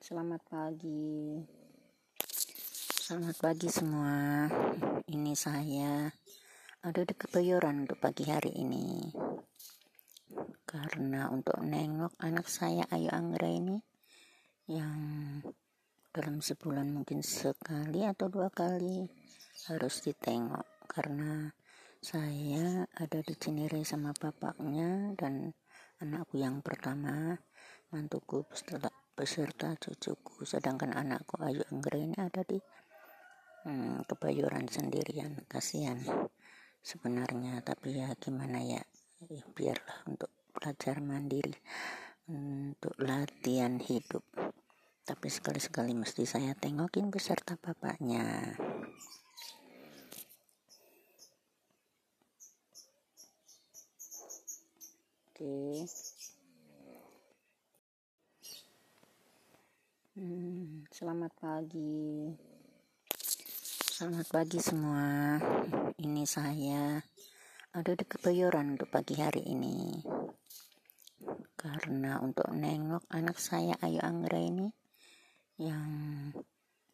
Selamat pagi. Selamat pagi semua. Ini saya ada Kebayoran untuk pagi hari ini. Karena untuk nengok anak saya Ayu Anggra ini yang dalam sebulan mungkin sekali atau dua kali harus ditengok karena saya ada di Cinere sama bapaknya dan anakku yang pertama mantuku beserta cucuku. Sedangkan anakku Ayu Anggra ini ada di hmm, kebayoran sendirian. Kasihan sebenarnya tapi ya gimana ya, ya biarlah untuk belajar mandiri untuk latihan hidup. Tapi sekali-sekali mesti saya tengokin beserta bapaknya. Oke. okay. Hmm, selamat pagi. Selamat pagi semua. Ini saya ada di Kebayoran untuk pagi hari ini. Karena untuk nengok anak saya Ayu Anggra ini yang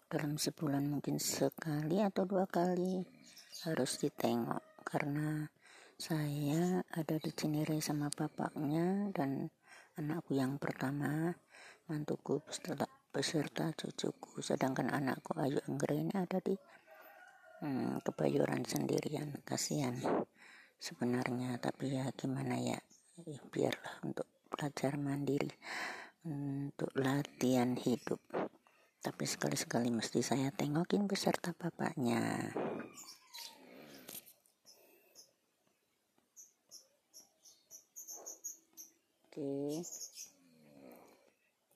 dalam sebulan mungkin sekali atau dua kali harus ditengok karena saya ada di Cinere sama bapaknya dan anakku yang pertama mantuku setelah beserta cucuku sedangkan anakku Ayu Anggra ini ada di hmm, kebayoran sendirian. Kasihan sebenarnya tapi ya gimana ya, ya biarlah untuk belajar mandiri untuk latihan hidup. Tapi sekali-sekali mesti saya tengokin beserta bapaknya. Oke. okay.